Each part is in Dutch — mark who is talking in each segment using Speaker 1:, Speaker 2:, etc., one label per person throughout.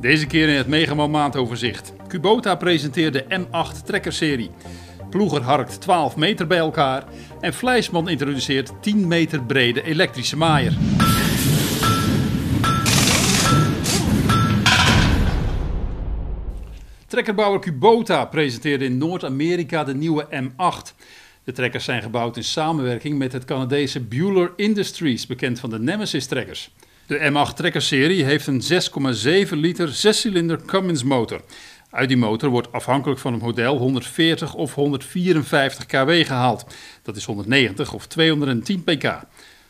Speaker 1: Deze keer in het Megaman maandoverzicht. Kubota presenteert de M8 trekkerserie. Ploeger harkt 12 meter bij elkaar en Fleisman introduceert 10 meter brede elektrische maaier. Trekkerbouwer Kubota presenteerde in Noord-Amerika de nieuwe M8. De trekkers zijn gebouwd in samenwerking met het Canadese Bueller Industries, bekend van de Nemesis trekkers. De M8 trekkerserie heeft een 6,7 liter 6-cilinder Cummins motor. Uit die motor wordt afhankelijk van het model 140 of 154 kW gehaald. Dat is 190 of 210 pk.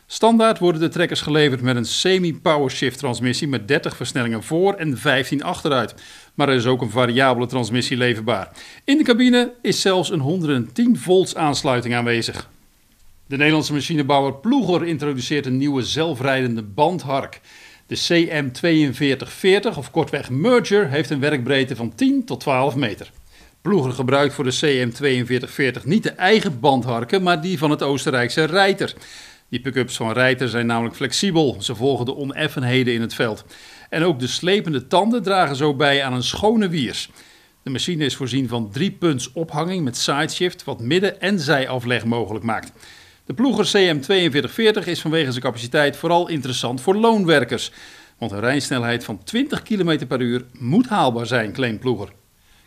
Speaker 1: Standaard worden de trekkers geleverd met een semi-powershift transmissie met 30 versnellingen voor en 15 achteruit. Maar er is ook een variabele transmissie leverbaar. In de cabine is zelfs een 110 volts aansluiting aanwezig. De Nederlandse machinebouwer Ploeger introduceert een nieuwe zelfrijdende bandhark. De CM4240, of kortweg Merger, heeft een werkbreedte van 10 tot 12 meter. Ploeger gebruikt voor de CM4240 niet de eigen bandharken, maar die van het Oostenrijkse Reiter. Die pick-ups van Reiter zijn namelijk flexibel, ze volgen de oneffenheden in het veld. En ook de slepende tanden dragen zo bij aan een schone wiers. De machine is voorzien van drie punts ophanging met sideshift, wat midden- en zijafleg mogelijk maakt. De ploeger CM4240 is vanwege zijn capaciteit vooral interessant voor loonwerkers. Want een rijsnelheid van 20 km per uur moet haalbaar zijn, claimt ploeger.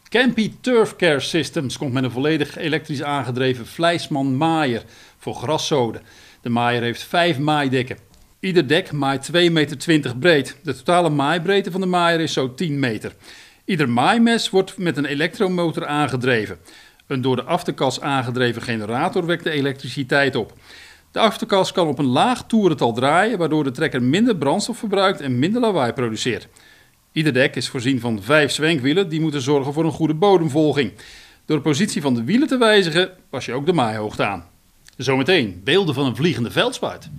Speaker 1: Campy Turf Care Systems komt met een volledig elektrisch aangedreven Fleisman maaier voor graszoden. De maaier heeft vijf maaidekken. Ieder dek maait 2,20 meter breed. De totale maaibreedte van de maaier is zo 10 meter. Ieder maaimes wordt met een elektromotor aangedreven. Een door de afterkas aangedreven generator wekt de elektriciteit op. De afterkas kan op een laag toerental draaien, waardoor de trekker minder brandstof verbruikt en minder lawaai produceert. Ieder dek is voorzien van vijf zwenkwielen die moeten zorgen voor een goede bodemvolging. Door de positie van de wielen te wijzigen pas je ook de maaihoogte aan. Zometeen beelden van een vliegende veldspuit.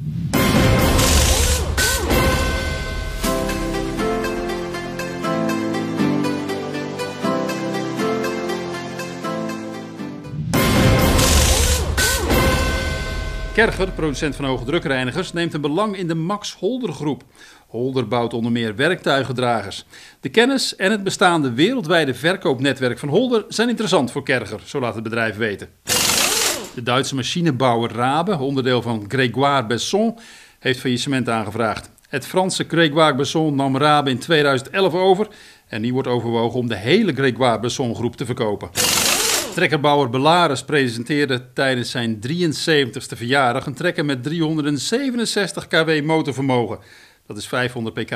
Speaker 1: Kerger, producent van hoge drukreinigers, neemt een belang in de Max Holder groep. Holder bouwt onder meer werktuigendragers. De kennis en het bestaande wereldwijde verkoopnetwerk van Holder zijn interessant voor Kerger, zo laat het bedrijf weten. De Duitse machinebouwer Rabe, onderdeel van Grégoire Besson, heeft faillissement aangevraagd. Het Franse Grégoire Besson nam Rabe in 2011 over en nu wordt overwogen om de hele Grégoire Besson groep te verkopen. Trekkerbouwer Bellaris presenteerde tijdens zijn 73ste verjaardag een trekker met 367 kW motorvermogen. Dat is 500 pk.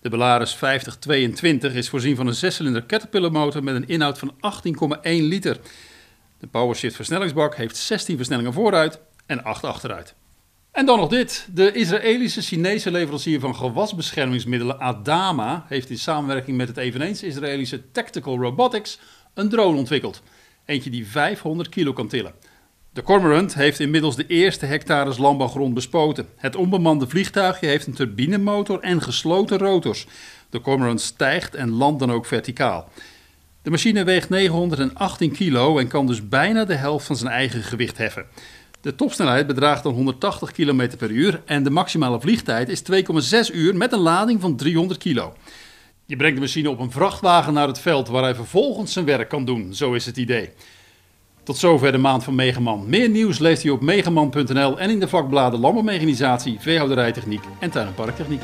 Speaker 1: De Bellaris 5022 is voorzien van een 6-cilinder Caterpillar motor met een inhoud van 18,1 liter. De PowerShift versnellingsbak heeft 16 versnellingen vooruit en 8 achteruit. En dan nog dit. De Israëlische-Chinese leverancier van gewasbeschermingsmiddelen Adama heeft in samenwerking met het eveneens Israëlische Tactical Robotics een drone ontwikkeld. Eentje die 500 kilo kan tillen. De Cormorant heeft inmiddels de eerste hectares landbouwgrond bespoten. Het onbemande vliegtuigje heeft een turbinemotor en gesloten rotors. De Cormorant stijgt en landt dan ook verticaal. De machine weegt 918 kilo en kan dus bijna de helft van zijn eigen gewicht heffen. De topsnelheid bedraagt dan 180 km per uur en de maximale vliegtijd is 2,6 uur met een lading van 300 kilo. Je brengt de machine op een vrachtwagen naar het veld waar hij vervolgens zijn werk kan doen, zo is het idee. Tot zover de maand van Megaman. Meer nieuws leest u op megaman.nl en in de vakbladen Landbouwmechanisatie, Veehouderijtechniek en Tuin- en Parktechniek.